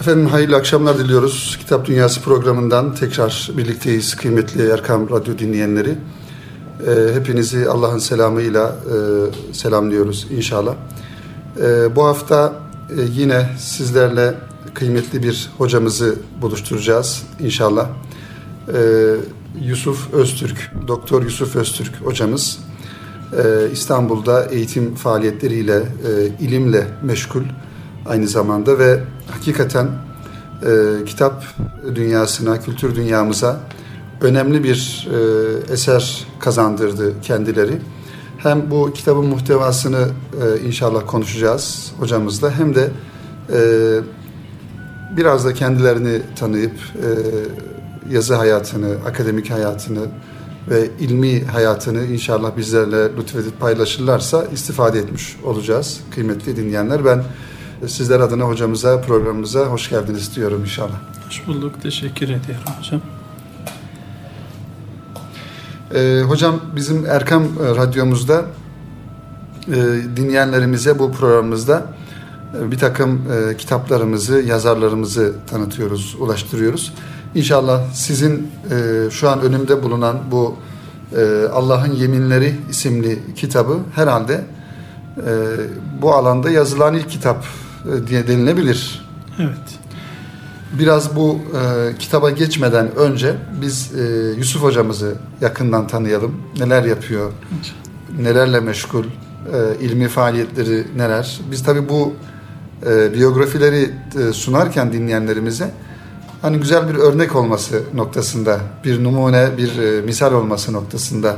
Efendim hayırlı akşamlar diliyoruz. Kitap Dünyası programından tekrar birlikteyiz kıymetli Erkam Radyo dinleyenleri. Ee, hepinizi Allah'ın selamıyla e, selamlıyoruz inşallah. Ee, bu hafta e, yine sizlerle kıymetli bir hocamızı buluşturacağız inşallah. Ee, Yusuf Öztürk, Doktor Yusuf Öztürk hocamız e, İstanbul'da eğitim faaliyetleriyle, e, ilimle meşgul aynı zamanda ve hakikaten e, kitap dünyasına, kültür dünyamıza önemli bir e, eser kazandırdı kendileri. Hem bu kitabın muhtevasını e, inşallah konuşacağız hocamızla hem de e, biraz da kendilerini tanıyıp e, yazı hayatını, akademik hayatını ve ilmi hayatını inşallah bizlerle lütfedip paylaşırlarsa istifade etmiş olacağız kıymetli dinleyenler. Ben sizler adına hocamıza, programımıza hoş geldiniz diyorum inşallah. Hoş bulduk. Teşekkür ediyorum hocam. Ee, hocam bizim Erkam e, Radyomuzda e, dinleyenlerimize bu programımızda e, bir takım e, kitaplarımızı, yazarlarımızı tanıtıyoruz, ulaştırıyoruz. İnşallah sizin e, şu an önümde bulunan bu e, Allah'ın Yeminleri isimli kitabı herhalde e, bu alanda yazılan ilk kitap diye denilebilir. Evet. Biraz bu e, kitaba geçmeden önce biz e, Yusuf hocamızı yakından tanıyalım. Neler yapıyor, nelerle meşgul, e, ilmi faaliyetleri neler. Biz tabii bu e, biyografileri e, sunarken dinleyenlerimize hani güzel bir örnek olması noktasında, bir numune, bir e, misal olması noktasında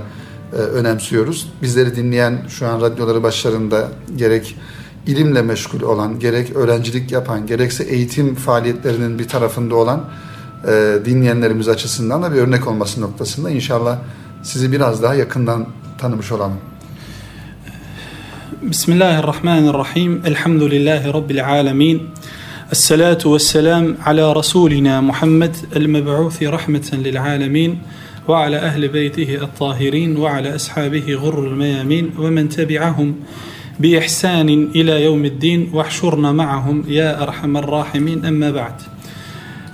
e, önemsiyoruz. Bizleri dinleyen şu an radyoları başlarında gerek ilimle meşgul olan, gerek öğrencilik yapan, gerekse eğitim faaliyetlerinin bir tarafında olan e, dinleyenlerimiz açısından da bir örnek olması noktasında inşallah sizi biraz daha yakından tanımış olalım. Bismillahirrahmanirrahim. Elhamdülillahi Rabbil alemin. Esselatu vesselam ala Resulina Muhammed el-meb'uthi rahmeten lil alemin ve ala ehli beytihi et-tahirin ve ala ashabihi gurrul meyamin ve men tebi'ahum بإحسان إلى يوم الدين واحشرنا معهم يا أرحم الراحمين أما بعد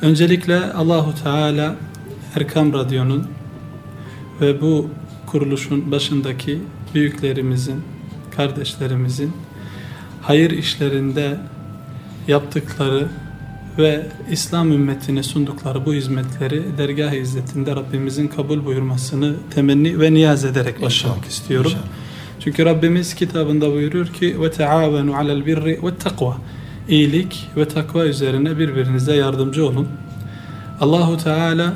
Öncelikle Allahu Teala Erkam Radyo'nun ve bu kuruluşun başındaki büyüklerimizin, kardeşlerimizin hayır işlerinde yaptıkları ve İslam ümmetine sundukları bu hizmetleri dergah izzetinde Rabbimizin kabul buyurmasını temenni ve niyaz ederek başlamak istiyorum. İnşallah. Çünkü Rabbimiz kitabında buyuruyor ki ve taavenu alel birri ve takva. İyilik ve takva üzerine birbirinize yardımcı olun. Allahu Teala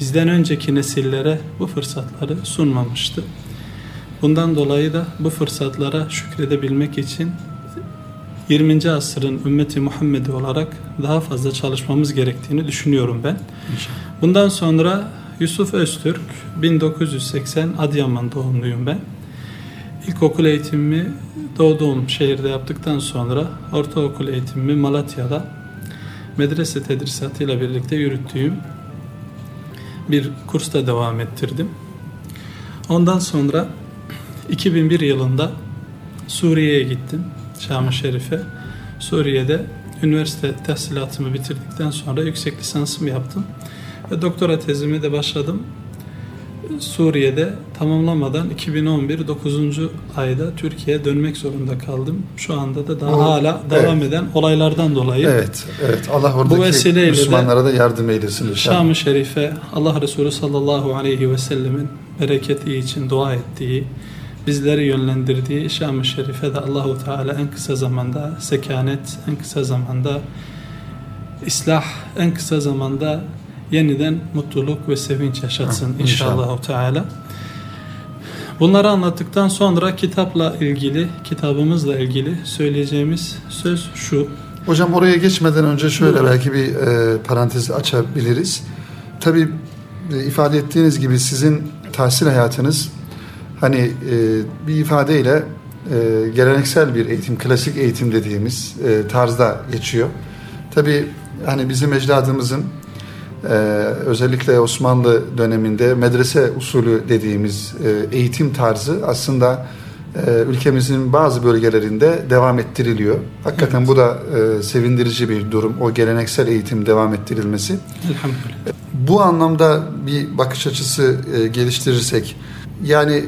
bizden önceki nesillere bu fırsatları sunmamıştı. Bundan dolayı da bu fırsatlara şükredebilmek için 20. asrın ümmeti Muhammedi olarak daha fazla çalışmamız gerektiğini düşünüyorum ben. Bundan sonra Yusuf Öztürk 1980 Adıyaman doğumluyum ben. İlkokul eğitimimi doğduğum şehirde yaptıktan sonra ortaokul eğitimimi Malatya'da medrese tedrisatıyla birlikte yürüttüğüm bir kursta devam ettirdim. Ondan sonra 2001 yılında Suriye'ye gittim. Şam-ı Şerif'e. Suriye'de üniversite tahsilatımı bitirdikten sonra yüksek lisansımı yaptım. Ve doktora tezimi de başladım. Suriye'de tamamlamadan 2011 9. ayda Türkiye'ye dönmek zorunda kaldım. Şu anda da daha o, hala devam evet. eden olaylardan dolayı. Evet, evet. Allah oradaki Bu vesileyle Müslümanlara da yardım eylesin Şam-ı Şerif'e Allah Resulü sallallahu aleyhi ve sellemin bereketi için dua ettiği, bizleri yönlendirdiği Şam-ı Şerif'e de Allahu Teala en kısa zamanda sekanet, en kısa zamanda islah, en kısa zamanda yeniden mutluluk ve sevinç yaşatsın ha, inşallah. Teala. Bunları anlattıktan sonra kitapla ilgili, kitabımızla ilgili söyleyeceğimiz söz şu. Hocam oraya geçmeden önce şöyle belki bir e, parantez açabiliriz. Tabii e, ifade ettiğiniz gibi sizin tahsil hayatınız hani e, bir ifadeyle e, geleneksel bir eğitim, klasik eğitim dediğimiz e, tarzda geçiyor. Tabii hani bizim ecdadımızın ee, özellikle Osmanlı döneminde medrese usulü dediğimiz e, eğitim tarzı aslında e, ülkemizin bazı bölgelerinde devam ettiriliyor. Hakikaten Evet. bu da e, sevindirici bir durum. O geleneksel eğitim devam ettirilmesi. Elhamdülillah. Bu anlamda bir bakış açısı e, geliştirirsek yani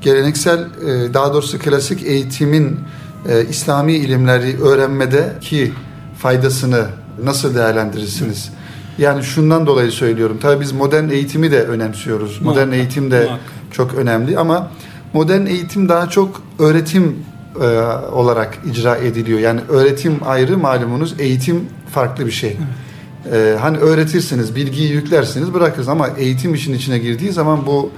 geleneksel e, daha doğrusu klasik eğitimin e, İslami ilimleri öğrenmedeki faydasını nasıl değerlendirirsiniz? Yani şundan dolayı söylüyorum. Tabii biz modern eğitimi de önemsiyoruz. Modern Muhakkak, eğitim de muhakkak. çok önemli ama modern eğitim daha çok öğretim e, olarak icra ediliyor. Yani öğretim ayrı malumunuz, eğitim farklı bir şey. Ee, hani öğretirsiniz, bilgiyi yüklersiniz, bırakırsınız ama eğitim işin içine girdiği zaman bu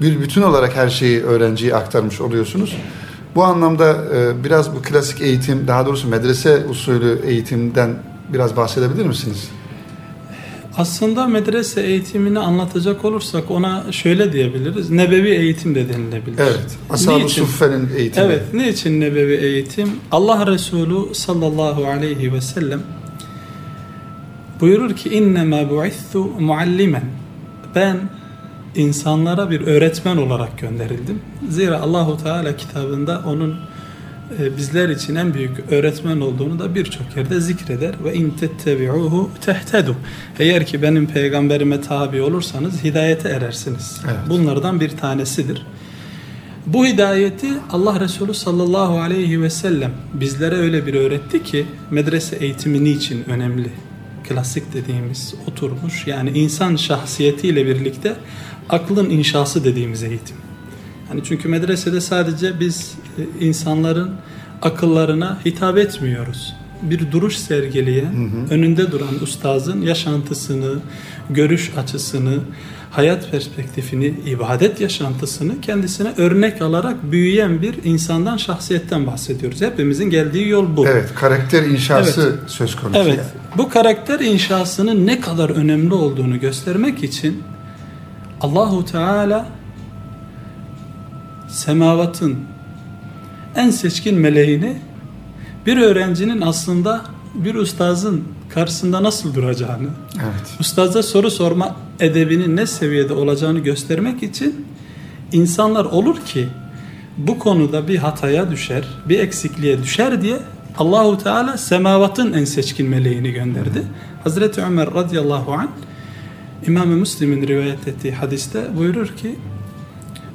bir bütün olarak her şeyi öğrenciye aktarmış oluyorsunuz. Bu anlamda e, biraz bu klasik eğitim, daha doğrusu medrese usulü eğitimden biraz bahsedebilir misiniz? Aslında medrese eğitimini anlatacak olursak ona şöyle diyebiliriz. Nebevi eğitim de denilebilir. Evet. Ashab-ı? Suffe'nin eğitimi. Evet, niçin nebevi eğitim? Allah Resulü sallallahu aleyhi ve sellem buyurur ki innema bu'ithu muallimen. Ben insanlara bir öğretmen olarak gönderildim. Zira Allahu Teala kitabında onun bizler için en büyük öğretmen olduğunu da birçok yerde zikreder ve in tettebi'uhu tehtedu. Eğer ki benim peygamberime tabi olursanız hidayete erersiniz. Evet. Bunlardan bir tanesidir. Bu hidayeti Allah Resulü sallallahu aleyhi ve sellem bizlere öyle bir öğretti ki medrese eğitimi niçin önemli? Klasik dediğimiz oturmuş yani insan şahsiyetiyle birlikte aklın inşası dediğimiz eğitim. Yani çünkü medresede sadece biz e, insanların akıllarına hitap etmiyoruz. Bir duruş sergileyen, önünde duran ustazın yaşantısını, görüş açısını, hayat perspektifini, ibadet yaşantısını kendisine örnek alarak büyüyen bir insandan, şahsiyetten bahsediyoruz. Hepimizin geldiği yol bu. Evet, karakter inşası söz konusu. Evet. yani. Bu karakter inşasının ne kadar önemli olduğunu göstermek için Allahu Teala semavatın en seçkin meleğini bir öğrencinin aslında bir ustazın karşısında nasıl duracağını, Evet. ustaza soru sorma edebinin ne seviyede olacağını göstermek için insanlar olur ki bu konuda bir hataya düşer, bir eksikliğe düşer diye Allahu Teala semavatın en seçkin meleğini gönderdi. Hazreti Ömer radıyallahu anh İmam-ı Müslim'in rivayet ettiği hadiste buyurur ki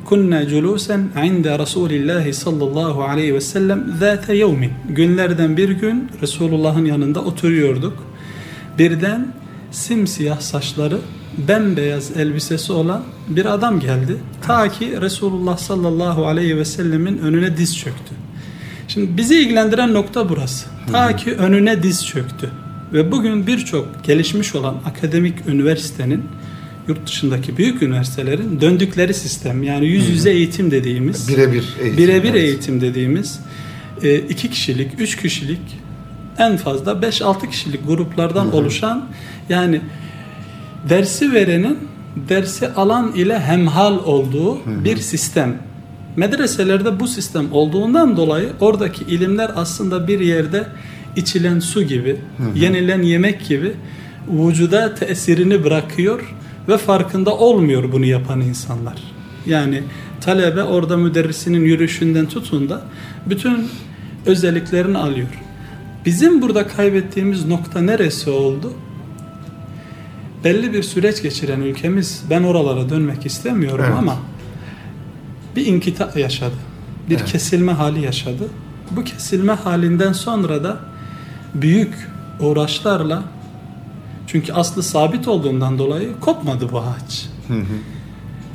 Kunna culusen inde Resulillahi sallallahu aleyhi ve sellem zâte yevmin. Günlerden bir gün Resulullah'ın yanında oturuyorduk. Birden simsiyah saçları, bembeyaz elbisesi olan bir adam geldi. Ta ki Resulullah sallallahu aleyhi ve sellemin önüne diz çöktü. Şimdi bizi ilgilendiren nokta burası. Ta ki önüne diz çöktü. Ve bugün birçok gelişmiş olan akademik üniversitenin yurt dışındaki büyük üniversitelerin döndükleri sistem yani yüz yüze eğitim dediğimiz Birebir eğitim. birebir evet. eğitim dediğimiz e, iki kişilik, üç kişilik en fazla 5-6 kişilik gruplardan oluşan yani dersi verenin dersi alan ile hemhal olduğu bir sistem. Medreselerde bu sistem olduğundan dolayı oradaki ilimler aslında bir yerde içilen su gibi, yenilen yemek gibi vücuda tesirini bırakıyor ve farkında olmuyor bunu yapan insanlar. Yani talebe orada müderrisinin yürüyüşünden tutun da bütün özelliklerini alıyor. Bizim burada kaybettiğimiz nokta neresi oldu? Belli bir süreç geçiren ülkemiz, ben oralara dönmek istemiyorum Evet. ama bir inkita yaşadı. Bir Evet. kesilme hali yaşadı. Bu kesilme halinden sonra da büyük uğraşlarla çünkü aslı sabit olduğundan dolayı kopmadı bu ağaç. Hı hı.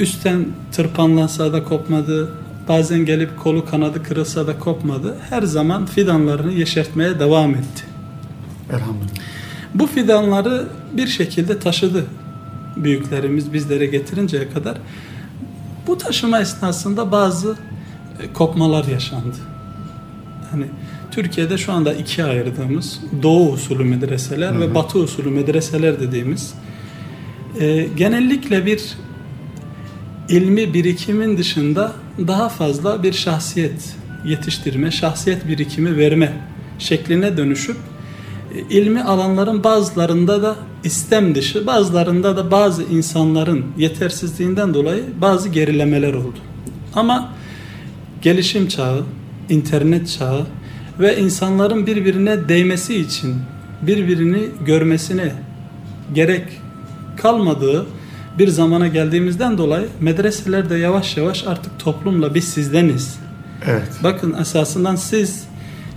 Üstten tırpanlansa da kopmadı. Bazen gelip kolu kanadı kırılsa da kopmadı. Her zaman fidanlarını yeşertmeye devam etti. Elhamdülillah. Bu fidanları bir şekilde taşıdı büyüklerimiz bizlere getirinceye kadar. Bu taşıma esnasında bazı e, kopmalar yaşandı. Hani Türkiye'de şu anda ikiye ayırdığımız Doğu usulü medreseler ve Batı usulü medreseler dediğimiz e, genellikle bir ilmi birikimin dışında daha fazla bir şahsiyet yetiştirme, şahsiyet birikimi verme şekline dönüşüp e, ilmi alanların bazılarında da istem dışı, bazılarında da bazı insanların yetersizliğinden dolayı bazı gerilemeler oldu. Ama gelişim çağı, internet çağı ve insanların birbirine değmesi için birbirini görmesine gerek kalmadığı bir zamana geldiğimizden dolayı medreselerde yavaş yavaş artık toplumla biz sizdeniz. Evet. Bakın esasından siz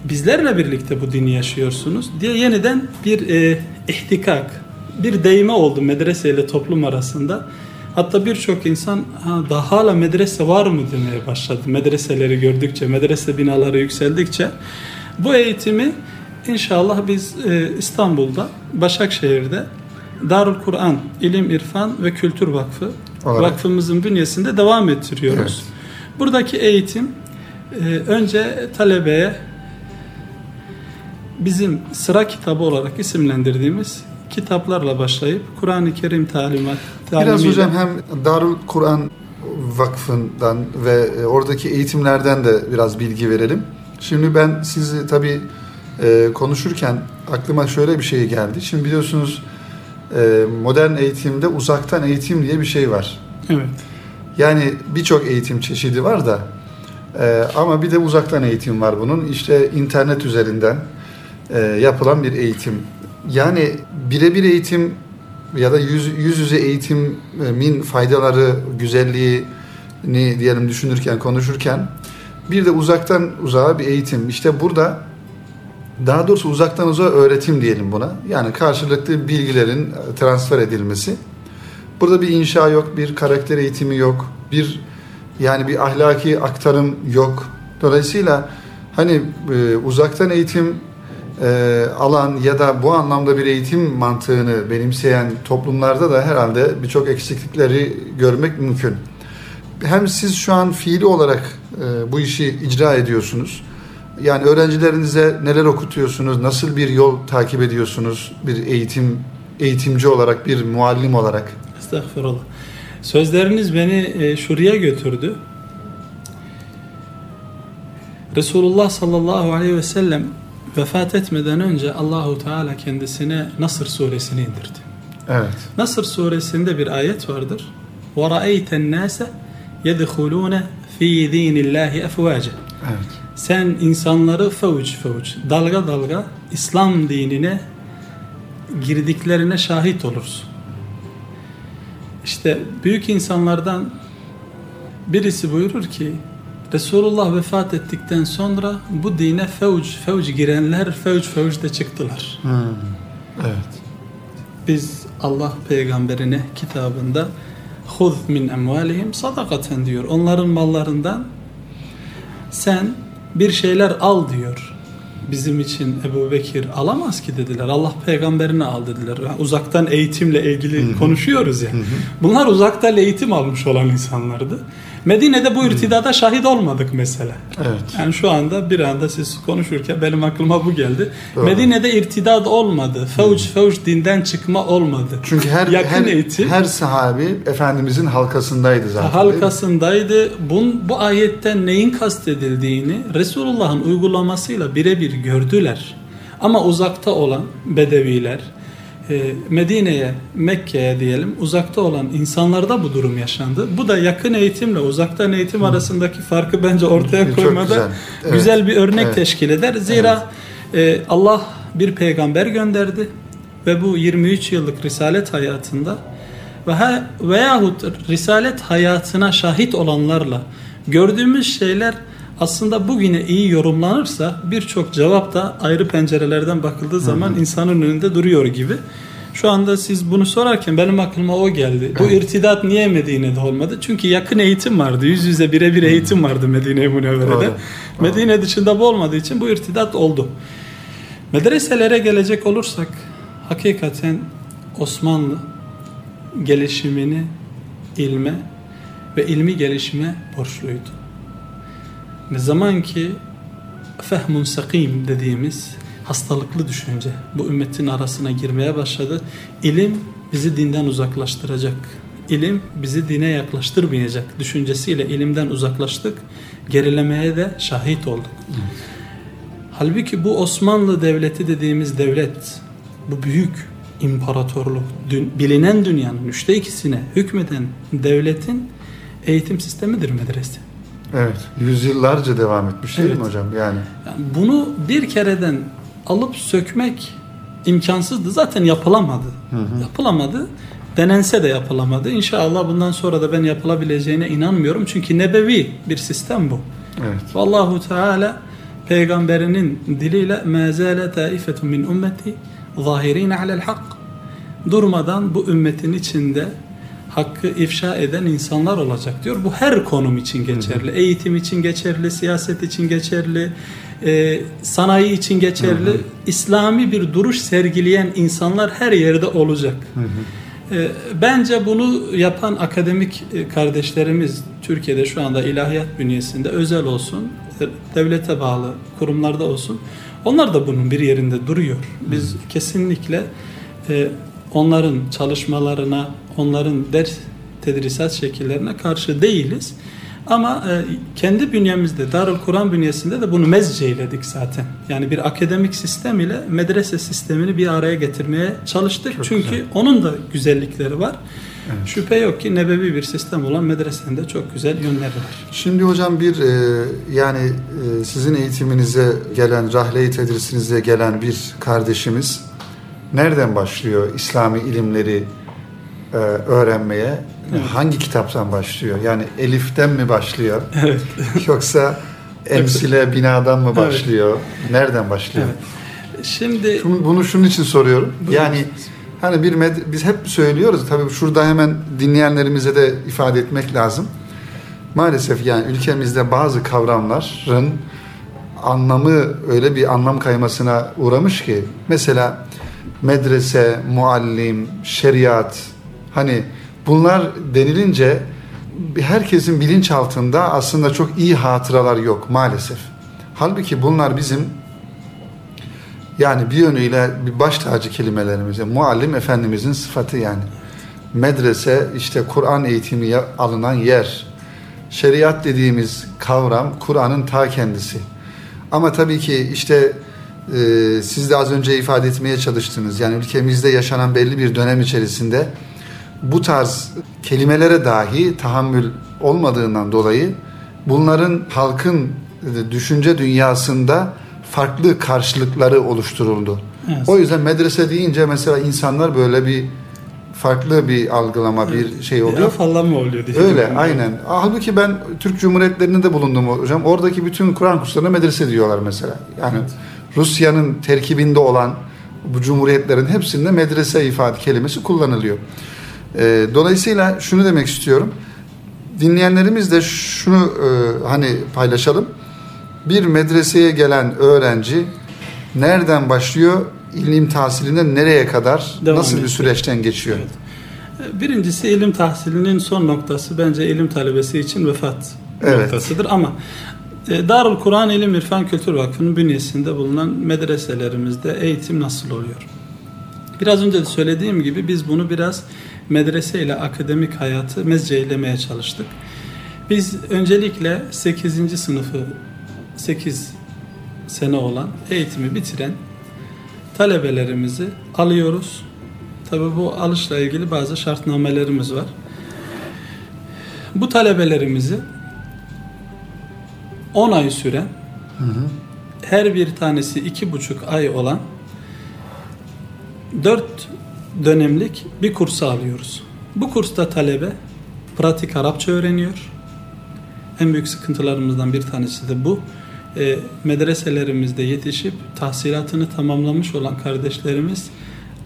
bizlerle birlikte bu dini yaşıyorsunuz diye yeniden bir e, ihtikak, bir değme oldu medrese ile toplum arasında. Hatta birçok insan ha, daha hala medrese var mı demeye başladı. Medreseleri gördükçe, medrese binaları yükseldikçe. Bu eğitimi inşallah biz e, İstanbul'da, Başakşehir'de Darül Kur'an, İlim, İrfan ve Kültür Vakfı Olarak. vakfımızın bünyesinde devam ettiriyoruz. Evet. Buradaki eğitim e, önce talebeye bizim sıra kitabı olarak isimlendirdiğimiz kitaplarla başlayıp Kur'an-ı Kerim talimat Biraz talimiyle- hocam hem Darül Kur'an Vakfı'ndan ve e, oradaki eğitimlerden de biraz bilgi verelim. Şimdi ben sizi tabii e, konuşurken aklıma şöyle bir şey geldi. Şimdi biliyorsunuz e, modern eğitimde uzaktan eğitim diye bir şey var. Evet. Yani birçok eğitim çeşidi var da e, ama bir de uzaktan eğitim var bunun. İşte internet üzerinden e, yapılan bir eğitim. Yani birebir eğitim ya da yüz, yüz yüze eğitimin faydaları, güzelliğini diyelim düşünürken, konuşurken bir de uzaktan uzağa bir eğitim. İşte burada daha doğrusu uzaktan uzağa öğretim diyelim buna. Yani karşılıklı bilgilerin transfer edilmesi. Burada bir inşa yok, bir karakter eğitimi yok, bir yani bir ahlaki aktarım yok. Dolayısıyla hani e, uzaktan eğitim e, alan ya da bu anlamda bir eğitim mantığını benimseyen toplumlarda da herhalde birçok eksiklikleri görmek mümkün. Hem siz şu an fiili olarak e, bu işi icra ediyorsunuz. Yani öğrencilerinize neler okutuyorsunuz, nasıl bir yol takip ediyorsunuz bir eğitim eğitimci olarak, bir muallim olarak? Estağfurullah. Sözleriniz beni e, şuraya götürdü. Resulullah sallallahu aleyhi ve sellem vefat etmeden önce Allahu Teala kendisine Nasr suresini indirdi. Evet. Nasr suresinde bir ayet vardır. وَرَأَيْتَ النَّاسَ يَدْخُلُونَ ف۪ي د۪ينِ اللّٰهِ اَفْوَاجًا Evet. Sen insanları fevuç fevuç, dalga dalga İslam dinine girdiklerine şahit olursun. İşte büyük insanlardan birisi buyurur ki Resulullah vefat ettikten sonra bu dine fevç fevç girenler fevç fevç de çıktılar. Hmm. Evet. Biz Allah peygamberine kitabında huz min emvalihim sadakaten diyor. Onların mallarından sen bir şeyler al diyor. Bizim için Ebu Bekir alamaz ki dediler. Allah peygamberine al dediler. Yani uzaktan eğitimle ilgili konuşuyoruz ya. Bunlar uzaktan eğitim almış olan insanlardı. Medine'de bu irtidada şahit olmadık mesela. Evet. Yani şu anda bir anda siz konuşurken benim aklıma bu geldi. Doğru. Medine'de irtidad olmadı. Fevç fevç dinden çıkma olmadı. Çünkü her Yakın her, eğitim- her sahabi efendimizin halkasındaydı zaten. halkasındaydı. Bun, bu ayetten neyin kastedildiğini Resulullah'ın uygulamasıyla birebir gördüler. Ama uzakta olan Bedeviler, Medine'ye, Mekke'ye diyelim uzakta olan insanlarda bu durum yaşandı. Bu da yakın eğitimle uzaktan eğitim arasındaki farkı bence ortaya Çok koymada güzel. Evet. güzel bir örnek Evet. teşkil eder. Zira e, Allah bir peygamber gönderdi ve bu 23 yıllık risalet hayatında ve veyahut risalet hayatına şahit olanlarla gördüğümüz şeyler aslında bugüne iyi yorumlanırsa birçok cevap da ayrı pencerelerden bakıldığı zaman insanın önünde duruyor gibi. Şu anda siz bunu sorarken benim aklıma o geldi. Bu irtidat niye Medine'de olmadı? Çünkü yakın eğitim vardı. Yüz yüze birebir eğitim vardı Medine-i Münevvere'de. Medine dışında bu olmadığı için bu irtidat oldu. Medreselere gelecek olursak hakikaten Osmanlı gelişimini ilme ve ilmi gelişime borçluydu. Ne zaman ki fehmun sakim dediğimiz hastalıklı düşünce bu ümmetin arasına girmeye başladı. İlim bizi dinden uzaklaştıracak. İlim bizi dine yaklaştırmayacak düşüncesiyle ilimden uzaklaştık. Gerilemeye de şahit olduk. Halbuki bu Osmanlı Devleti dediğimiz devlet, bu büyük imparatorluk, dün, bilinen dünyanın üçte ikisine hükmeden devletin eğitim sistemidir medrese. Evet. Yüzyıllarca devam etmiş değil Evet. mi hocam? Yani Yani bunu bir kereden alıp sökmek imkansızdı. Zaten yapılamadı. Yapılamadı. Denense de yapılamadı. İnşallah bundan sonra da ben yapılabileceğine inanmıyorum. Çünkü nebevi bir sistem bu. evet. Vallahu Teala peygamberinin diliyle mezale taifetun min ümmeti zahirin alel hak durmadan bu ümmetin içinde hakkı ifşa eden insanlar olacak diyor. Bu her konum için geçerli. Eğitim için geçerli, siyaset için geçerli, e, sanayi için geçerli. İslami bir duruş sergileyen insanlar her yerde olacak. E, Bence bunu yapan akademik e, kardeşlerimiz Türkiye'de şu anda ilahiyat bünyesinde özel olsun, e, devlete bağlı kurumlarda olsun. Onlar da bunun bir yerinde duruyor. Biz kesinlikle e, onların çalışmalarına, onların ders tedrisat şekillerine karşı değiliz. Ama e, kendi bünyemizde, Darül Kur'an bünyesinde de bunu mezceyledik zaten. Yani bir akademik sistem ile medrese sistemini bir araya getirmeye çalıştık. Çok Çünkü güzel. onun da güzellikleri var. Evet. Şüphe yok ki nebevi bir sistem olan medresenin de çok güzel yönleri var. Şimdi hocam bir e, yani e, sizin eğitiminize gelen, rahle-i tedrisinize gelen bir kardeşimiz nereden başlıyor İslami ilimleri e, öğrenmeye? Evet. Hangi kitaptan başlıyor? Yani eliften mi başlıyor? Evet. Yoksa emsile binadan mı Evet. başlıyor? Nereden başlıyor? Şimdi Şunu, bunu şunun için soruyorum. Buyurun. Yani hani bir med- biz hep söylüyoruz tabii şurada hemen dinleyenlerimize de ifade etmek lazım. Maalesef yani ülkemizde bazı kavramların anlamı öyle bir anlam kaymasına uğramış ki mesela medrese, muallim, şeriat hani bunlar denilince herkesin bilinçaltında aslında çok iyi hatıralar yok maalesef. Halbuki bunlar bizim yani bir yönüyle bir baş tacı kelimelerimiz. Muallim Efendimizin sıfatı yani. Medrese işte Kur'an eğitimi alınan yer. Şeriat dediğimiz kavram Kur'an'ın ta kendisi. Ama tabii ki işte e, siz de az önce ifade etmeye çalıştınız. Yani ülkemizde yaşanan belli bir dönem içerisinde bu tarz kelimelere dahi tahammül olmadığından dolayı bunların halkın düşünce dünyasında farklı karşılıkları oluşturuldu. Evet. O yüzden medrese deyince mesela insanlar böyle bir farklı bir algılama, bir şey oluyor. afallama oluyor. diye. Öyle aynen. Halbuki ben Türk Cumhuriyetlerinde de bulundum hocam. Oradaki bütün Kur'an kurslarına medrese diyorlar mesela. Yani Rusya'nın terkibinde olan bu cumhuriyetlerin hepsinde medrese ifade kelimesi kullanılıyor. Ee, dolayısıyla şunu demek istiyorum. Dinleyenlerimiz de şunu e, hani paylaşalım. Bir medreseye gelen öğrenci nereden başlıyor? İlim tahsilinde nereye kadar Devam nasıl bir ediyor. süreçten geçiyor? Evet. Birincisi ilim tahsilinin son noktası bence ilim talebesi için vefat Evet. noktasıdır ama e, Darül Kur'an İlim İrfan Kültür Vakfı'nın bünyesinde bulunan medreselerimizde eğitim nasıl oluyor? Biraz önce de söylediğim gibi biz bunu biraz medrese ile akademik hayatı mezceylemeye çalıştık. Biz öncelikle 8. sınıfı 8 sene olan eğitimi bitiren talebelerimizi alıyoruz. Tabi bu alışla ilgili bazı şartnamelerimiz var. Bu talebelerimizi 10 ay süren her bir tanesi iki buçuk ay olan dört dönemlik bir kursa alıyoruz. Bu kursta talebe pratik Arapça öğreniyor. En büyük sıkıntılarımızdan bir tanesi de bu. E, medreselerimizde yetişip tahsilatını tamamlamış olan kardeşlerimiz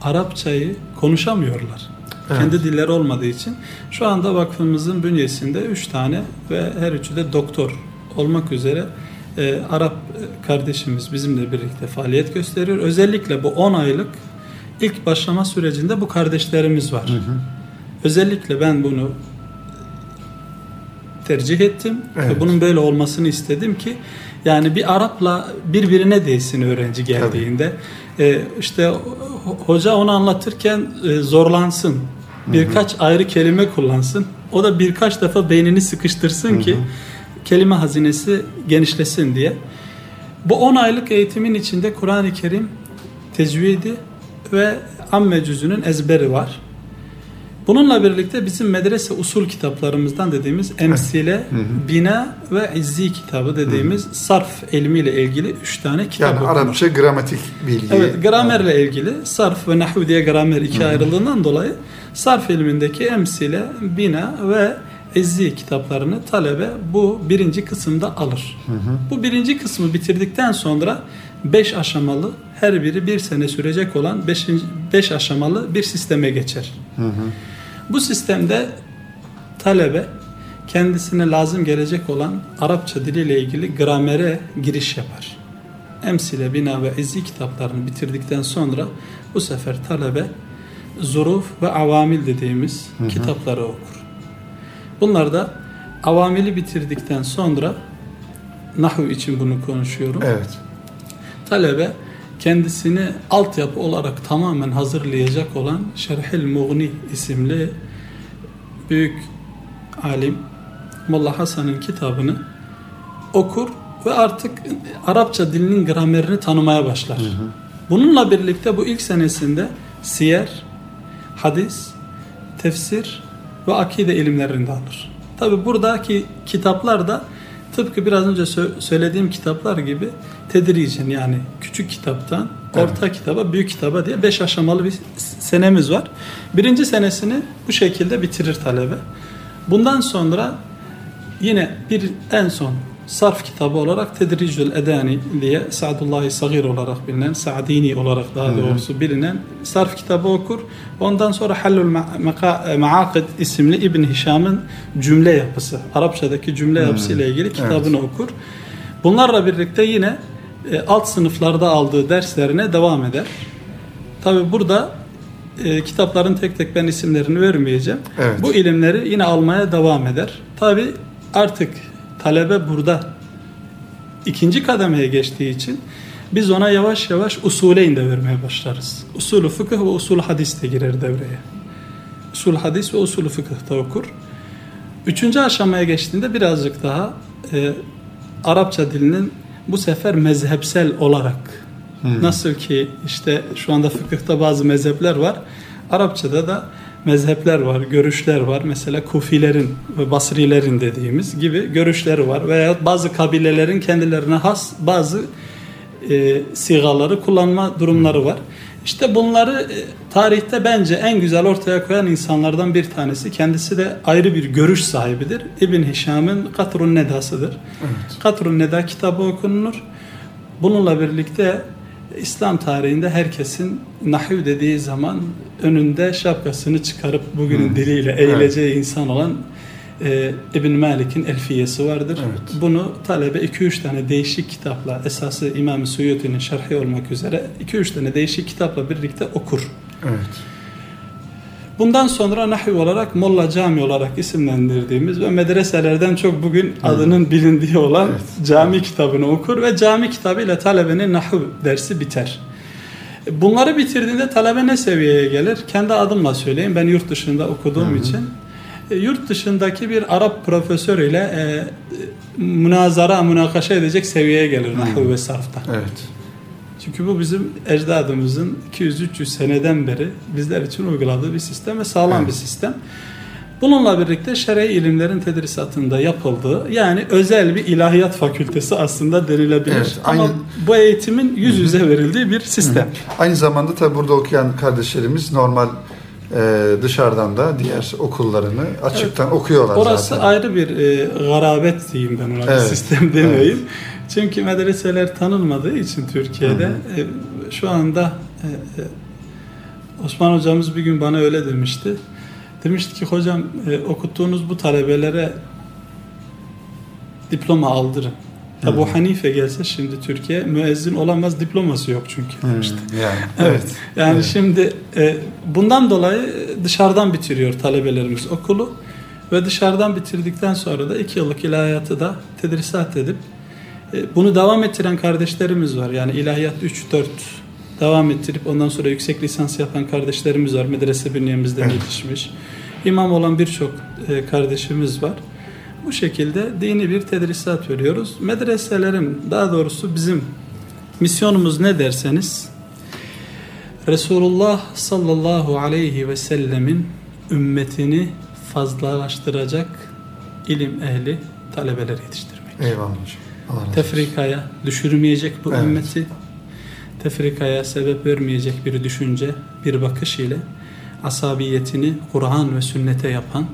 Arapçayı konuşamıyorlar. Evet. Kendi dilleri olmadığı için. Şu anda vakfımızın bünyesinde üç tane ve her üçü de doktor olmak üzere e, Arap kardeşimiz bizimle birlikte faaliyet gösteriyor. Özellikle bu 10 aylık ilk başlama sürecinde bu kardeşlerimiz var. Özellikle ben bunu tercih ettim Evet. ve bunun böyle olmasını istedim ki yani bir Arap'la birbirine değsin öğrenci geldiğinde. Ee, işte ho- hoca onu anlatırken e, zorlansın. Birkaç ayrı kelime kullansın. O da birkaç defa beynini sıkıştırsın ki kelime hazinesi genişlesin diye. Bu 10 aylık eğitimin içinde Kur'an-ı Kerim tecvidi ve amme cüzünün ezberi var. Bununla birlikte bizim medrese usul kitaplarımızdan dediğimiz emsile, bina ve izzi kitabı dediğimiz sarf ilmiyle ilgili üç tane kitap Yani okunur. Arapça gramatik bilgi. Evet, gramerle ilgili sarf ve nahu diye gramer iki ayrıldığından dolayı sarf ilmindeki emsile, bina ve ezzi kitaplarını talebe bu birinci kısımda alır. Bu birinci kısmı bitirdikten sonra beş aşamalı her biri bir sene sürecek olan beşinci, beş aşamalı bir sisteme geçer. Bu sistemde talebe kendisine lazım gelecek olan Arapça diliyle ilgili gramere giriş yapar. Emsile, bina ve ezzi kitaplarını bitirdikten sonra bu sefer talebe zuruf ve avamil dediğimiz kitapları okur. Bunlar da avamili bitirdikten sonra nahu için bunu konuşuyorum. Evet. Talebe kendisini altyapı olarak tamamen hazırlayacak olan Şerhil Muğni isimli büyük alim Molla Hasan'ın kitabını okur ve artık Arapça dilinin gramerini tanımaya başlar. Bununla birlikte bu ilk senesinde siyer, hadis, tefsir ve akide ilimlerini de alır. Tabi buradaki kitaplar da tıpkı biraz önce sö- söylediğim kitaplar gibi tedricen yani küçük kitaptan orta kitaba, büyük kitaba diye beş aşamalı bir senemiz var. Birinci senesini bu şekilde bitirir talebe. Bundan sonra yine bir en son sarf kitabı olarak Tedricül Edani diye Sa'dullahi Sagir olarak bilinen, Sa'dini olarak daha doğrusu bilinen sarf kitabı okur. Ondan sonra Hallul Ma- Maakid isimli İbn Hişam'ın cümle yapısı, Arapçadaki cümle yapısı ile ilgili kitabını okur. Bunlarla birlikte yine e, alt sınıflarda aldığı derslerine devam eder. Tabi burada e, kitapların tek tek ben isimlerini vermeyeceğim. Evet. Bu ilimleri yine almaya devam eder. Tabi artık talebe burada ikinci kademeye geçtiği için biz ona yavaş yavaş usuleyn de vermeye başlarız. Usulü fıkıh ve usulü hadis de girer devreye. Usul hadis ve usulü fıkıh da okur. Üçüncü aşamaya geçtiğinde birazcık daha e, Arapça dilinin bu sefer mezhepsel olarak nasıl ki işte şu anda fıkıhta bazı mezhepler var. Arapçada da mezhepler var, görüşler var. Mesela Kufilerin ve Basrilerin dediğimiz gibi görüşleri var. Veya bazı kabilelerin kendilerine has bazı e, sigaları kullanma durumları var. İşte bunları e, tarihte bence en güzel ortaya koyan insanlardan bir tanesi. Kendisi de ayrı bir görüş sahibidir. İbn Hişam'ın Katrun Nedası'dır. Katrun Neda kitabı okunur. Bununla birlikte İslam tarihinde herkesin nahiv dediği zaman önünde şapkasını çıkarıp bugünün diliyle eğileceği insan olan e, İbn Malik'in Elfiyesi vardır. Evet. Bunu talebe 2-3 tane değişik kitapla esası İmam-ı Suyuti'nin şerhi olmak üzere 2-3 tane değişik kitapla birlikte okur. Evet. Bundan sonra nahiv olarak Molla Cami olarak isimlendirdiğimiz ve medreselerden çok bugün adının bilindiği olan cami kitabını okur ve cami kitabıyla talebenin nahiv dersi biter. Bunları bitirdiğinde talebe ne seviyeye gelir? Kendi adımla söyleyeyim. Ben yurt dışında okuduğum için. E, Yurt dışındaki bir Arap profesörüyle e, münazara, münakaşa edecek seviyeye gelir nahiv ve sarfta. Evet. Çünkü bu bizim ecdadımızın 200-300 seneden beri bizler için uyguladığı bir sistem ve sağlam Evet. bir sistem. Bununla birlikte şer'i ilimlerin tedrisatında yapıldığı yani özel bir ilahiyat fakültesi aslında denilebilir. Evet, Ama aynı- bu eğitimin yüz yüze verildiği bir sistem. Aynı zamanda tabi burada okuyan kardeşlerimiz normal e, dışarıdan da diğer okullarını açıktan okuyorlar Orası zaten. ayrı bir e, garabet diyeyim ben ona bir Evet. sistem demeyeyim. Çünkü medreseler tanınmadığı için Türkiye'de e, şu anda e, e, Osman hocamız bir gün bana öyle demişti. Demişti ki hocam okuttuğunuz bu talebelere diploma aldırın. Ebu Hanife gelse şimdi Türkiye müezzin olamaz diploması yok çünkü Hmm, demişti. yani. Evet. Yani Evet. şimdi e, bundan dolayı dışarıdan bitiriyor talebelerimiz okulu ve dışarıdan bitirdikten sonra da iki yıllık ilahiyatı da tedrisat edip bunu devam ettiren kardeşlerimiz var. Yani ilahiyat 3-4 devam ettirip ondan sonra yüksek lisans yapan kardeşlerimiz var. Medrese bünyemizden Evet. yetişmiş. İmam olan birçok e, kardeşimiz var. Bu şekilde dini bir tedrisat veriyoruz. Medreselerin daha doğrusu bizim misyonumuz ne derseniz Resulullah sallallahu aleyhi ve sellemin ümmetini fazlalaştıracak ilim ehli talebeler yetiştirmek. Eyvallah hocam. Tefrikaya düşürmeyecek bu Evet. ümmeti, tefrikaya sebep vermeyecek bir düşünce, bir bakış ile asabiyetini Kur'an ve sünnete yapan,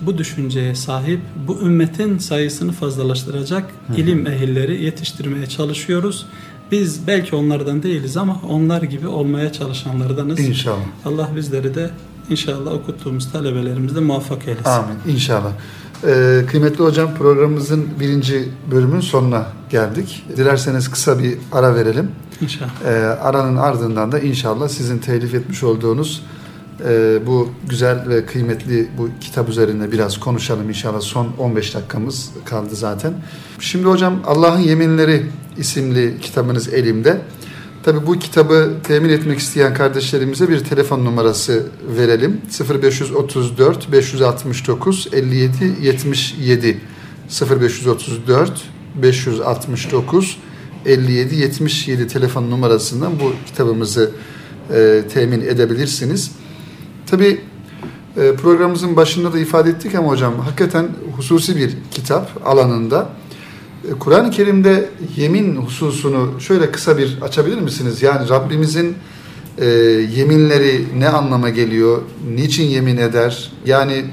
bu düşünceye sahip, bu ümmetin sayısını fazlalaştıracak ilim ehilleri yetiştirmeye çalışıyoruz. Biz belki onlardan değiliz ama onlar gibi olmaya çalışanlardanız. İnşallah. Allah bizleri de inşallah okuttuğumuz talebelerimizde muvaffak eylesin. Amin. İnşallah. Ee, kıymetli hocam programımızın birinci bölümün sonuna geldik. Dilerseniz kısa bir ara verelim. İnşallah. Ee, aranın ardından da inşallah sizin telif etmiş olduğunuz e, bu güzel ve kıymetli bu kitap üzerinde biraz konuşalım inşallah. Son 15 dakikamız kaldı zaten. Şimdi hocam Allah'ın Yeminleri isimli kitabınız elimde. Tabi bu kitabı temin etmek isteyen kardeşlerimize bir telefon numarası verelim. 0534 569 57 77 0534 569 57 77 telefon numarasından bu kitabımızı e, temin edebilirsiniz. Tabi e, programımızın başında da ifade ettik ama hocam hakikaten hususi bir kitap alanında. E, Kur'an-ı Kerim'de yemin hususunu şöyle kısa bir açabilir misiniz? Yani Rabbimizin e, yeminleri ne anlama geliyor? Niçin yemin eder? Yani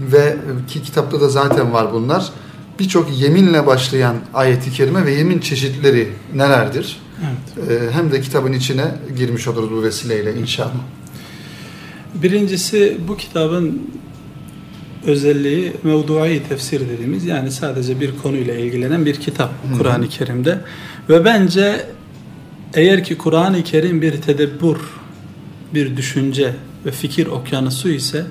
ve ki kitapta da zaten var bunlar. Birçok yeminle başlayan ayeti kerime ve yemin çeşitleri nelerdir? Evet. E, hem de kitabın içine girmiş oluruz bu vesileyle inşallah. Birincisi bu kitabın özelliği mevdu'i tefsir dediğimiz yani sadece bir konuyla ilgilenen bir kitap. Kur'an-ı Kerim'de ve bence eğer ki Kur'an-ı Kerim bir tedebbür, bir düşünce ve fikir okyanusu ise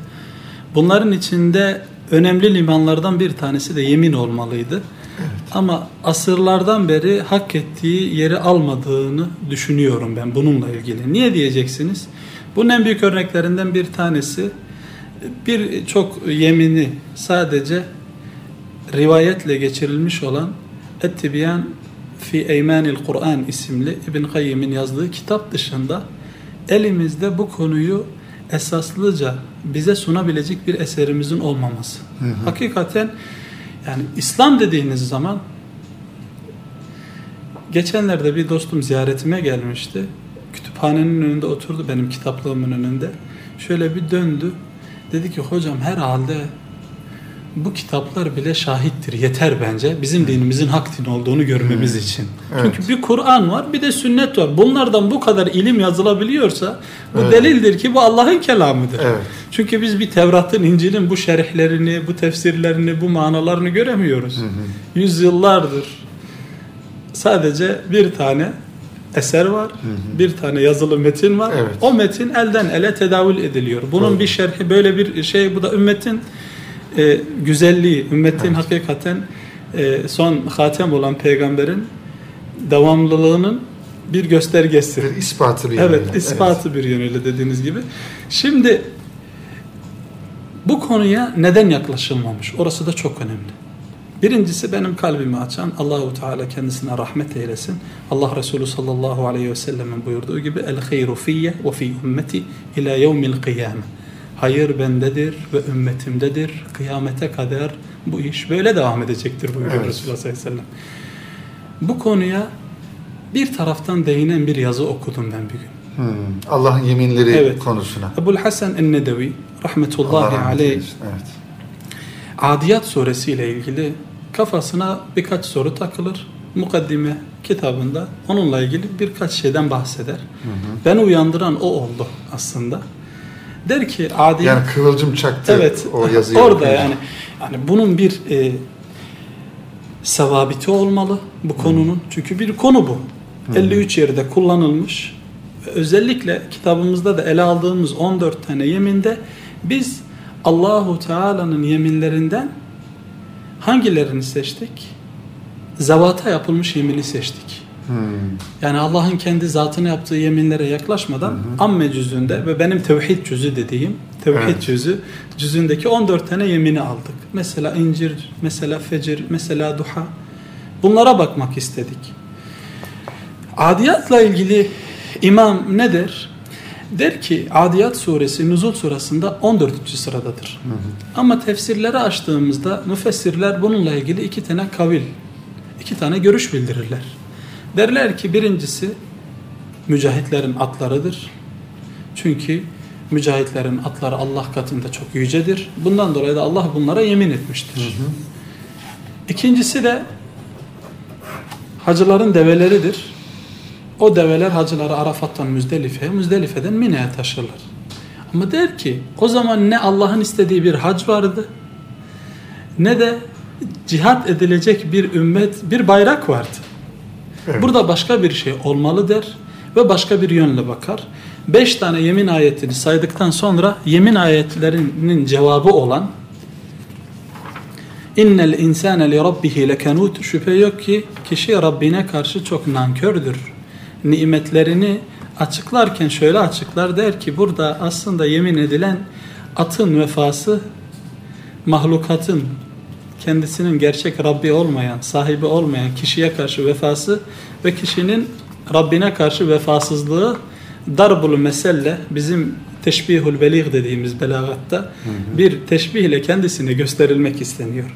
bunların içinde önemli limanlardan bir tanesi de yemin olmalıydı. Ama asırlardan beri hak ettiği yeri almadığını düşünüyorum ben bununla ilgili. Niye diyeceksiniz? Bunun en büyük örneklerinden bir tanesi bir çok yemini sadece rivayetle geçirilmiş olan Ettibyan fi Eymanil Kur'an isimli İbn Kayyim'in yazdığı kitap dışında elimizde bu konuyu esaslıca bize sunabilecek bir eserimizin olmaması. Hı hı. Hakikaten yani İslam dediğiniz zaman geçenlerde bir dostum ziyaretime gelmişti. Kütüphanenin önünde oturdu benim kitaplığımın önünde. Şöyle bir döndü. Dedi ki hocam herhalde bu kitaplar bile şahittir. Yeter bence. Bizim dinimizin hak din olduğunu görmemiz için. Evet. Çünkü bir Kur'an var bir de sünnet var. Bunlardan bu kadar ilim yazılabiliyorsa bu Evet. delildir ki bu Allah'ın kelamıdır. Evet. Çünkü biz bir Tevrat'ın, İncil'in bu şerihlerini, bu tefsirlerini, bu manalarını göremiyoruz. Hı hı. Yüzyıllardır sadece bir tane eser var, hı. bir tane yazılı metin var. Evet. O metin elden ele tedavül ediliyor. Bunun Doğru. bir şerhi böyle bir şey, bu da ümmetin e, güzelliği, ümmetin Evet. hakikaten e, son hatem olan peygamberin devamlılığının bir göstergesi. Bir ispatı bir Evet, yönüyle. ispatı bir yönüyle dediğiniz gibi. Şimdi bu konuya neden yaklaşılmamış? Orası da çok önemli. Birincisi benim kalbimi açan Allahu Teala kendisine rahmet eylesin. Allah Resulü sallallahu aleyhi ve sellemin buyurduğu gibi el hayru fiyye ve fi ümmeti ila yevmil kıyame. Hayır bendedir ve ümmetimdedir. Kıyamete kadar bu iş böyle devam edecektir buyuruyor Evet. Resulullah sallallahu aleyhi ve sellem. Bu konuya bir taraftan değinen bir yazı okudum ben bir gün. Hmm, Allah'ın yeminleri Evet. konusuna. Ebu'l Hasan el-Nedevi Allah rahmetullahi rahmet aleyh. Evet. Adiyat suresi ile ilgili kafasına birkaç soru takılır. Mukaddime kitabında onunla ilgili birkaç şeyden bahseder. Hı hı. Beni uyandıran o oldu aslında. Der ki adiyat Yani kıvılcım çaktı evet o yazıyı. orada okuyunca. yani yani bunun bir e, sevabiti olmalı bu konunun. Çünkü bir konu bu. 53 yerde kullanılmış. Özellikle kitabımızda da ele aldığımız 14 tane yeminde biz Allahu Teala'nın yeminlerinden hangilerini seçtik? Zavata yapılmış yemini seçtik. Hmm, Yani Allah'ın kendi zatına yaptığı yeminlere yaklaşmadan amme cüzünde ve benim tevhid cüzü dediğim tevhid Evet. cüzü cüzündeki 14 tane yemini aldık. Mesela incir, mesela fecir, mesela duha. Bunlara bakmak istedik. Adiyatla ilgili imam ne der? Ki Adiyat suresi Nuzul surasında 14. sıradadır. Ama tefsirleri açtığımızda müfessirler bununla ilgili iki tane kavil, iki tane görüş bildirirler. Derler ki birincisi mücahitlerin atlarıdır. Çünkü mücahitlerin atları Allah katında çok yücedir. Bundan dolayı da Allah bunlara yemin etmiştir. İkincisi de hacıların develeridir. O develer hacıları Arafat'tan Müzdelife'ye, Müzdelife'den Mine'ye taşırlar. Ama der ki o zaman ne Allah'ın istediği bir hac vardı ne de cihat edilecek bir ümmet, bir bayrak vardı. Evet. Burada başka bir şey olmalı der ve başka bir yönle bakar. Beş tane yemin ayetini saydıktan sonra yemin ayetlerinin cevabı olan İnnel insane li rabbihi lekanut şüphe yok ki kişi Rabbine karşı çok nankördür. Nimetlerini açıklarken şöyle açıklar der ki burada aslında yemin edilen atın vefası mahlukatın kendisinin gerçek Rabbi olmayan, sahibi olmayan kişiye karşı vefası ve kişinin Rabbine karşı vefasızlığı darbul meselle bizim teşbihul beligh dediğimiz belagatta bir teşbihle kendisine gösterilmek isteniyor.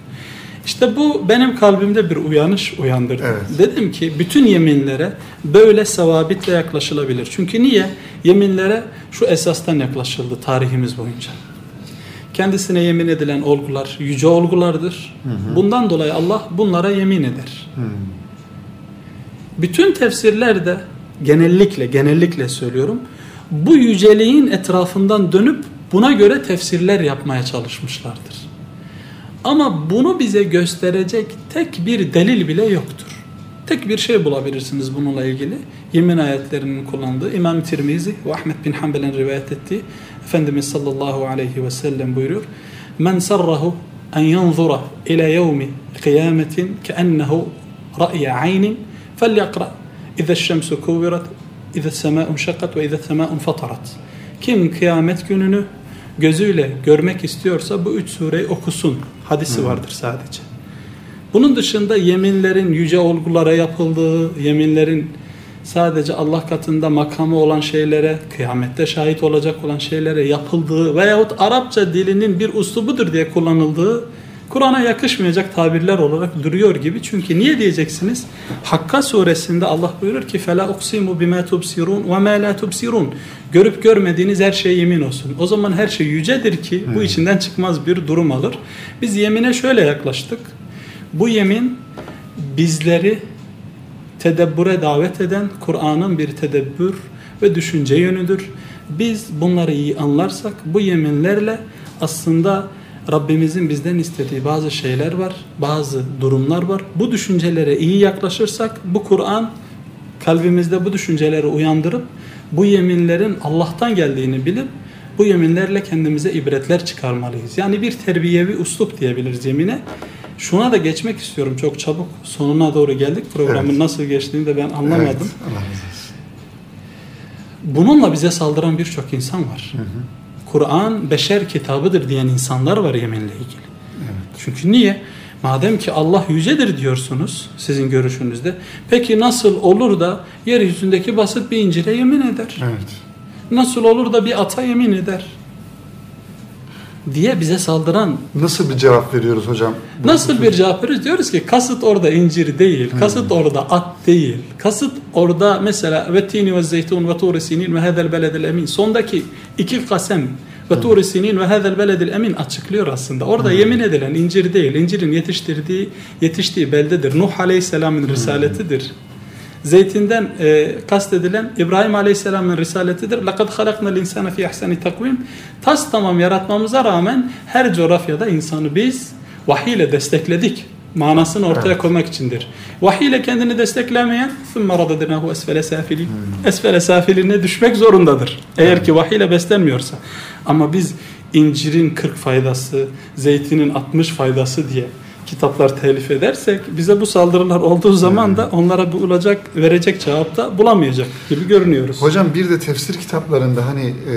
İşte bu benim kalbimde bir uyanış uyandırdı. Evet. Dedim ki bütün yeminlere böyle sevabitle yaklaşılabilir. Çünkü niye? Yeminlere şu esastan yaklaşıldı tarihimiz boyunca. Kendisine yemin edilen olgular yüce olgulardır. Bundan dolayı Allah bunlara yemin eder. Bütün tefsirlerde genellikle genellikle söylüyorum bu yüceliğin etrafından dönüp buna göre tefsirler yapmaya çalışmışlardır. Ama bunu bize gösterecek tek bir delil bile yoktur. Tek bir şey bulabilirsiniz bununla ilgili. Yemin ayetlerinin kullandığı İmam Tirmizi ve Ahmet bin Hanbel'in rivayet ettiği Efendimiz sallallahu aleyhi ve sellem buyuruyor. Men sarrahu en yanzura ila yevmi kıyametin keennehu ra'ye aynin felyakra İza şemsu kuvirat İza sema'un şakat ve İza sema'un fatarat Kim kıyamet gününü gözüyle görmek istiyorsa bu üç sureyi okusun. Hadisi vardır sadece. Bunun dışında yeminlerin yüce olgulara yapıldığı, yeminlerin sadece Allah katında makamı olan şeylere, kıyamette şahit olacak olan şeylere yapıldığı veyahut Arapça dilinin bir uslubudur diye kullanıldığı Kur'an'a yakışmayacak tabirler olarak duruyor gibi. Çünkü niye diyeceksiniz? Hakka suresinde Allah buyurur ki فَلَا اُقْسِمُ بِمَا تُبْسِرُونَ وَمَا لَا تُبْسِرُونَ Görüp görmediğiniz her şeye yemin olsun. O zaman her şey yücedir ki bu içinden çıkmaz bir durum alır. Biz yemine şöyle yaklaştık. Bu yemin bizleri tedebbüre davet eden Kur'an'ın bir tedebbür ve düşünce yönüdür. Biz bunları iyi anlarsak bu yeminlerle aslında Rabbimizin bizden istediği bazı şeyler var, bazı durumlar var. Bu düşüncelere iyi yaklaşırsak bu Kur'an kalbimizde bu düşünceleri uyandırıp bu yeminlerin Allah'tan geldiğini bilip bu yeminlerle kendimize ibretler çıkarmalıyız. Yani bir terbiyevi uslup diyebiliriz yemine. Şuna da geçmek istiyorum çok çabuk. Sonuna doğru geldik. Programın Evet. nasıl geçtiğini de ben anlamadım. Evet, Allah razı olsun. Bununla bize saldıran birçok insan var. Kur'an beşer kitabıdır diyen insanlar var yeminle ilgili. Çünkü niye? Madem ki Allah yücedir diyorsunuz sizin görüşünüzde. Peki nasıl olur da yeryüzündeki basit bir incire yemin eder? Evet. Nasıl olur da bir ata yemin eder? Diye bize saldıran Nasıl bir cevap veriyoruz hocam? Nasıl bir cevap veriyoruz? Diyoruz ki kasıt orada incir değil, kasıt orada at değil. Kasıt orada mesela ve tini ve zeytun ve turi sinin ve hadel beledil emin. Sondaki iki kasem ve turi sinin ve hadel beledil emin açıklıyor aslında. Orada yemin edilen incir değil, incirin yetiştirdiği, yetiştiği beldedir. Nuh Aleyhisselam'ın risaletidir. Zeytinden e, kastedilen İbrahim Aleyhisselam'ın risaletidir. لَقَدْ خَلَقْنَا الْاِنْسَانَ فِي اَحْسَنِ takvim. Tas tamam yaratmamıza rağmen her coğrafyada insanı biz vahiy ile destekledik. Manasını ortaya Evet. koymak içindir. Vahiy ile kendini desteklemeyen ثُمَّ رَدَدْنَاهُ esfele سَافِلِينَ Esfele safiline düşmek zorundadır. Eğer ki vahiy ile beslenmiyorsa. Ama biz incirin 40 faydası, zeytinin 60 faydası diye kitaplar telif edersek bize bu saldırılar olduğu zaman da onlara bulacak, verecek cevap da bulamayacak gibi görünüyoruz. Hocam bir de tefsir kitaplarında hani e,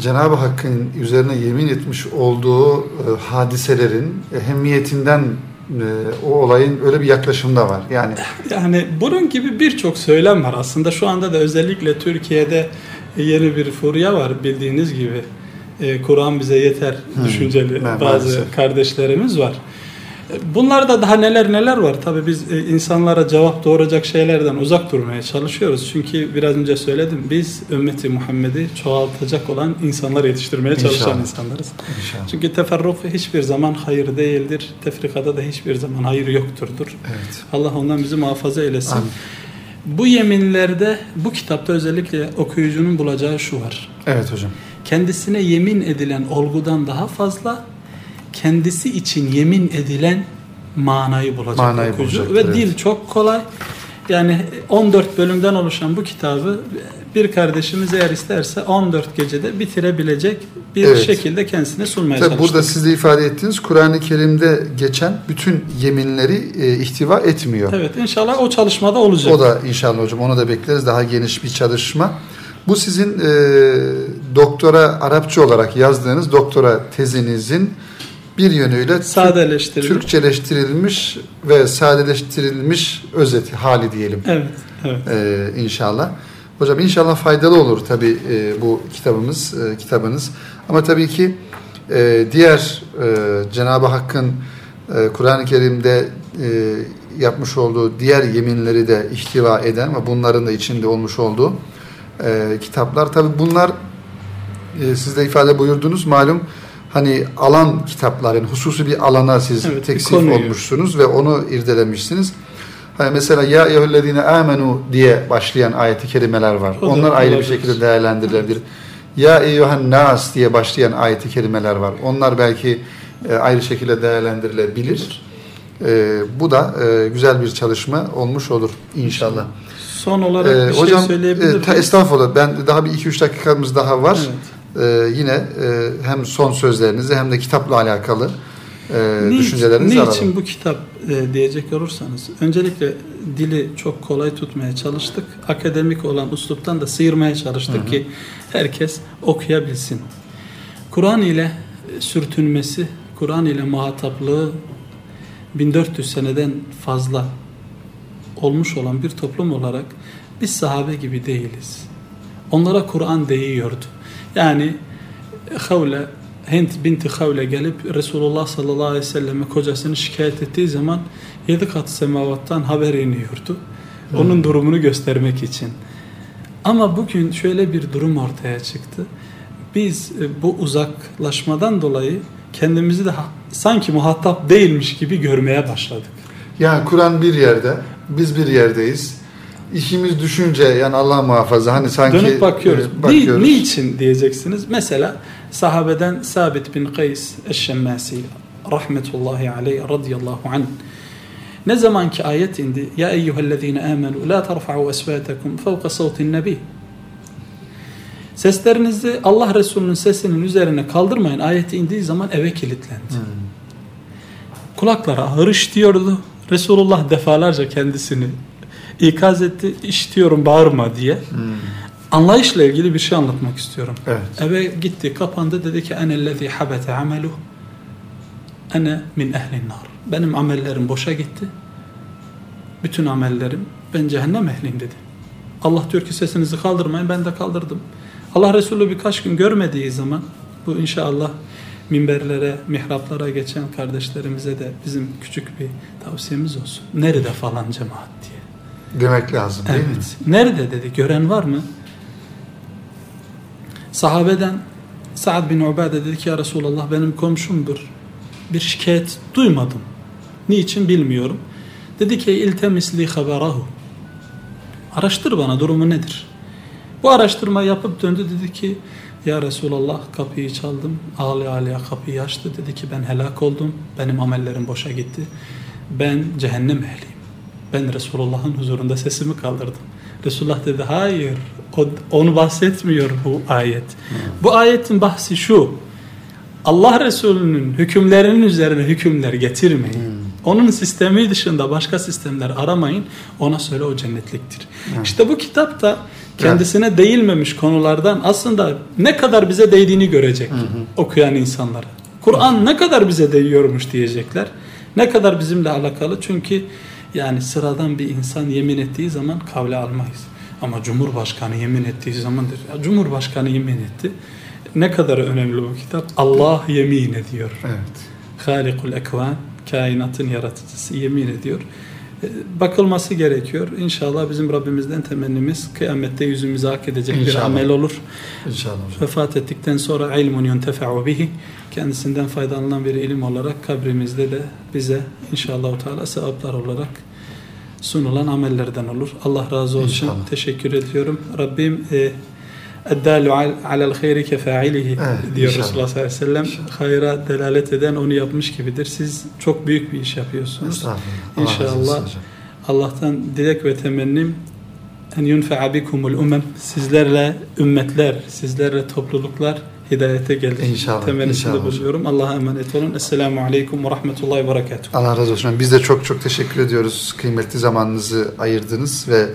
Cenab-ı Hakk'ın üzerine yemin etmiş olduğu e, hadiselerin ehemmiyetinden e, o olayın öyle bir yaklaşımı da var. Yani Yani bunun gibi birçok söylem var aslında. Şu anda da özellikle Türkiye'de yeni bir furya var bildiğiniz gibi. Ee, Kur'an bize yeter düşünceli Evet, bazı maalesef. kardeşlerimiz var. Bunlarda daha neler neler var. Tabii biz e, insanlara cevap doğuracak şeylerden uzak durmaya çalışıyoruz. Çünkü biraz önce söyledim. Biz ümmeti Muhammed'i çoğaltacak olan insanlar yetiştirmeye çalışan İnşallah. insanlarız. inşallah. Çünkü teferruk hiçbir zaman hayır değildir. Tefrikada da hiçbir zaman hayır yokturdur. Evet. Allah ondan bizi muhafaza eylesin. Amin. Bu yeminlerde bu kitapta özellikle okuyucunun bulacağı şu var. Evet hocam. Kendisine yemin edilen olgudan daha fazla kendisi için yemin edilen manayı bulacak Manayı okuyucu. Ve evet. dil çok kolay. Yani 14 bölümden oluşan bu kitabı bir kardeşimiz eğer isterse 14 gecede bitirebilecek bir Evet. şekilde kendisine sunmaya Tabii çalıştık. burada siz de ifade ettiğiniz Kur'an-ı Kerim'de geçen bütün yeminleri e, ihtiva etmiyor. Evet inşallah o çalışmada olacak. O da inşallah hocam onu da bekleriz daha geniş bir çalışma. Bu sizin e, doktora Arapça olarak yazdığınız doktora tezinizin bir yönüyle Sadeleştirilmiş. Türkçeleştirilmiş ve sadeleştirilmiş özeti hali diyelim Evet, evet. e, inşallah. Hocam inşallah faydalı olur tabi bu kitabımız, e, kitabınız. Ama tabii ki e, diğer e, Cenab-ı Hakk'ın e, Kur'an-ı Kerim'de e, yapmış olduğu diğer yeminleri de ihtiva eden ve bunların da içinde olmuş olduğu e, kitaplar. Tabi bunlar e, siz de ifade buyurdunuz malum hani alan kitaplar yani hususi bir alana siz Evet, teksif olmuşsunuz ve onu irdelemişsiniz. Hani mesela ya eyyühellezine amenu diye başlayan ayeti kerimeler var. O Onlar ayrı bir şekilde değerlendirilebilir. Ya eyyühen nas diye başlayan ayeti kerimeler var. Onlar belki e, ayrı şekilde değerlendirilebilir. E, bu da e, güzel bir çalışma olmuş olur inşallah. Son olarak E, bir şey hocam söyleyebilir e, ta, miyim? estağfurullah ben daha bir 2-3 dakikamız daha var. Evet. E, yine e, hem son sözlerinizi hem de kitapla alakalı e, Ne, düşüncelerinizi ne alalım. için bu kitap e, diyecek olursanız öncelikle dili çok kolay tutmaya çalıştık. Akademik olan usluptan da sıyırmaya çalıştık ki herkes okuyabilsin. Kur'an ile e, sürtünmesi, Kur'an ile muhataplığı 1400 seneden fazla olmuş olan bir toplum olarak biz sahabe gibi değiliz. Onlara Kur'an değiyordu. Yani Havle, Hint binti Havle gelip Resulullah sallallahu aleyhi ve selleme kocasını şikayet ettiği zaman yedi kat semavattan haber iniyordu. Onun durumunu göstermek için. Ama bugün şöyle bir durum ortaya çıktı. Biz e, bu uzaklaşmadan dolayı kendimizi de sanki muhatap değilmiş gibi görmeye başladık. Yani Kur'an bir yerde, biz bir yerdeyiz. İşimiz düşünce yani Allah muhafaza hani sanki Dönüp bakıyoruz. e, Ni- bakıyoruz. niçin diyeceksiniz? Mesela sahabeden Sabit bin Kays Eşşemmasi rahmetullahi aleyh radıyallahu anh ne zaman ki ayet indi ya eyyühellezine amenu la terfa'u esvatakum fevka savtin nebi Seslerinizi Allah Resulü'nün sesinin üzerine kaldırmayın. Ayeti indiği zaman eve kilitlendi. Hmm. Kulaklara hırış diyordu. Resulullah defalarca kendisini ikaz etti. İşitiyorum bağırma diye. Hmm. Anlayışla ilgili bir şey anlatmak istiyorum. Evet. Eve gitti, kapandı dedi ki enellezî habete ameluh ene min ehlin nar. Benim amellerim boşa gitti. Bütün amellerim ben cehennem ehliyim dedi. Allah diyor ki sesinizi kaldırmayın ben de kaldırdım. Allah Resulü birkaç gün görmediği zaman bu inşallah minberlere, mihraplara geçen kardeşlerimize de bizim küçük bir tavsiyemiz olsun. Nerede falan cemaat diye. Demek lazım değil mi? Evet. Nerede dedi? Gören var mı? Sahabeden Sa'd bin Ubade dedi ki ya Resulallah benim komşumdur. Bir şikayet duymadım. Niçin bilmiyorum. Dedi ki iltemisli haberahu. Araştır bana durumu nedir? Bu araştırma yapıp döndü dedi ki ya Resulallah kapıyı çaldım. Ağlaya ağlaya kapıyı açtı. Dedi ki ben helak oldum. Benim amellerim boşa gitti. Ben cehennem ehliyim. Ben Resulullah'ın huzurunda sesimi kaldırdım. Resulullah dedi hayır o- onu bahsetmiyor bu ayet. Bu ayetin bahsi şu. Allah Resulü'nün hükümlerinin üzerine hükümler getirmeyin. Onun sistemi dışında başka sistemler aramayın. Ona söyle o cennetliktir. İşte bu kitap da kendisine değilmemiş konulardan aslında ne kadar bize değdiğini görecek okuyan insanlara. Kur'an ne kadar bize değiyormuş diyecekler. Ne kadar bizimle alakalı? Çünkü yani sıradan bir insan yemin ettiği zaman kavle almayız. Ama Cumhurbaşkanı yemin ettiği zaman der, Cumhurbaşkanı yemin etti. Ne kadar önemli bu kitap? Allah yemin ediyor. Evet. Halikul ekvan, kainatın yaratıcısı yemin ediyor. E, Bakılması gerekiyor. İnşallah bizim Rabbimizden temennimiz kıyamette yüzümüzü hak edecek bir İnşallah. amel olur. İnşallah. Vefat ettikten sonra ilmun yuntefa'u bihi kendisinden faydalanan bir ilim olarak kabrimizde de bize inşallah Teala sevaplar olarak sunulan amellerden olur. Allah razı olsun. İnşallah. Teşekkür ediyorum. Rabbim e, Eddalu al- alel hayri kefailihi Evet, diyor inşallah. Resulullah sallallahu aleyhi ve sellem. Hayra delalet eden onu yapmış gibidir. Siz çok büyük bir iş yapıyorsunuz. Allah İnşallah. Allah'tan dilek ve temennim en yunfe'a bikumul umem sizlerle ümmetler, sizlerle topluluklar hidayete gelir. İnşallah, Temennisinde inşallah. bulunuyorum. Allah'a emanet olun. Esselamu aleyküm ve rahmetullahi ve berekatuhu. Allah razı olsun. Biz de çok çok teşekkür ediyoruz. Kıymetli zamanınızı ayırdınız ve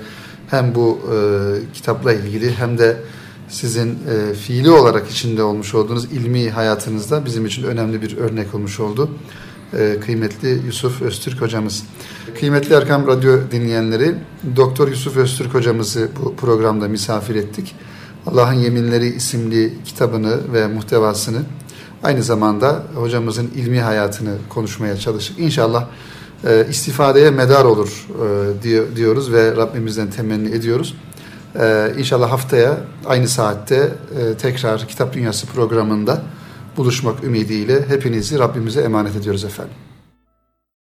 hem bu e, kitapla ilgili hem de sizin e, fiili olarak içinde olmuş olduğunuz ilmi hayatınızda bizim için önemli bir örnek olmuş oldu. E, kıymetli Yusuf Öztürk hocamız. Kıymetli Erkam Radyo dinleyenleri, Doktor Yusuf Öztürk hocamızı bu programda misafir ettik. Allah'ın Yeminleri isimli kitabını ve muhtevasını aynı zamanda hocamızın ilmi hayatını konuşmaya çalıştık. İnşallah e, istifadeye medar olur e, diyoruz ve Rabbimizden temenni ediyoruz. E, inşallah haftaya aynı saatte e, tekrar Kitap Dünyası programında buluşmak ümidiyle hepinizi Rabbimize emanet ediyoruz efendim.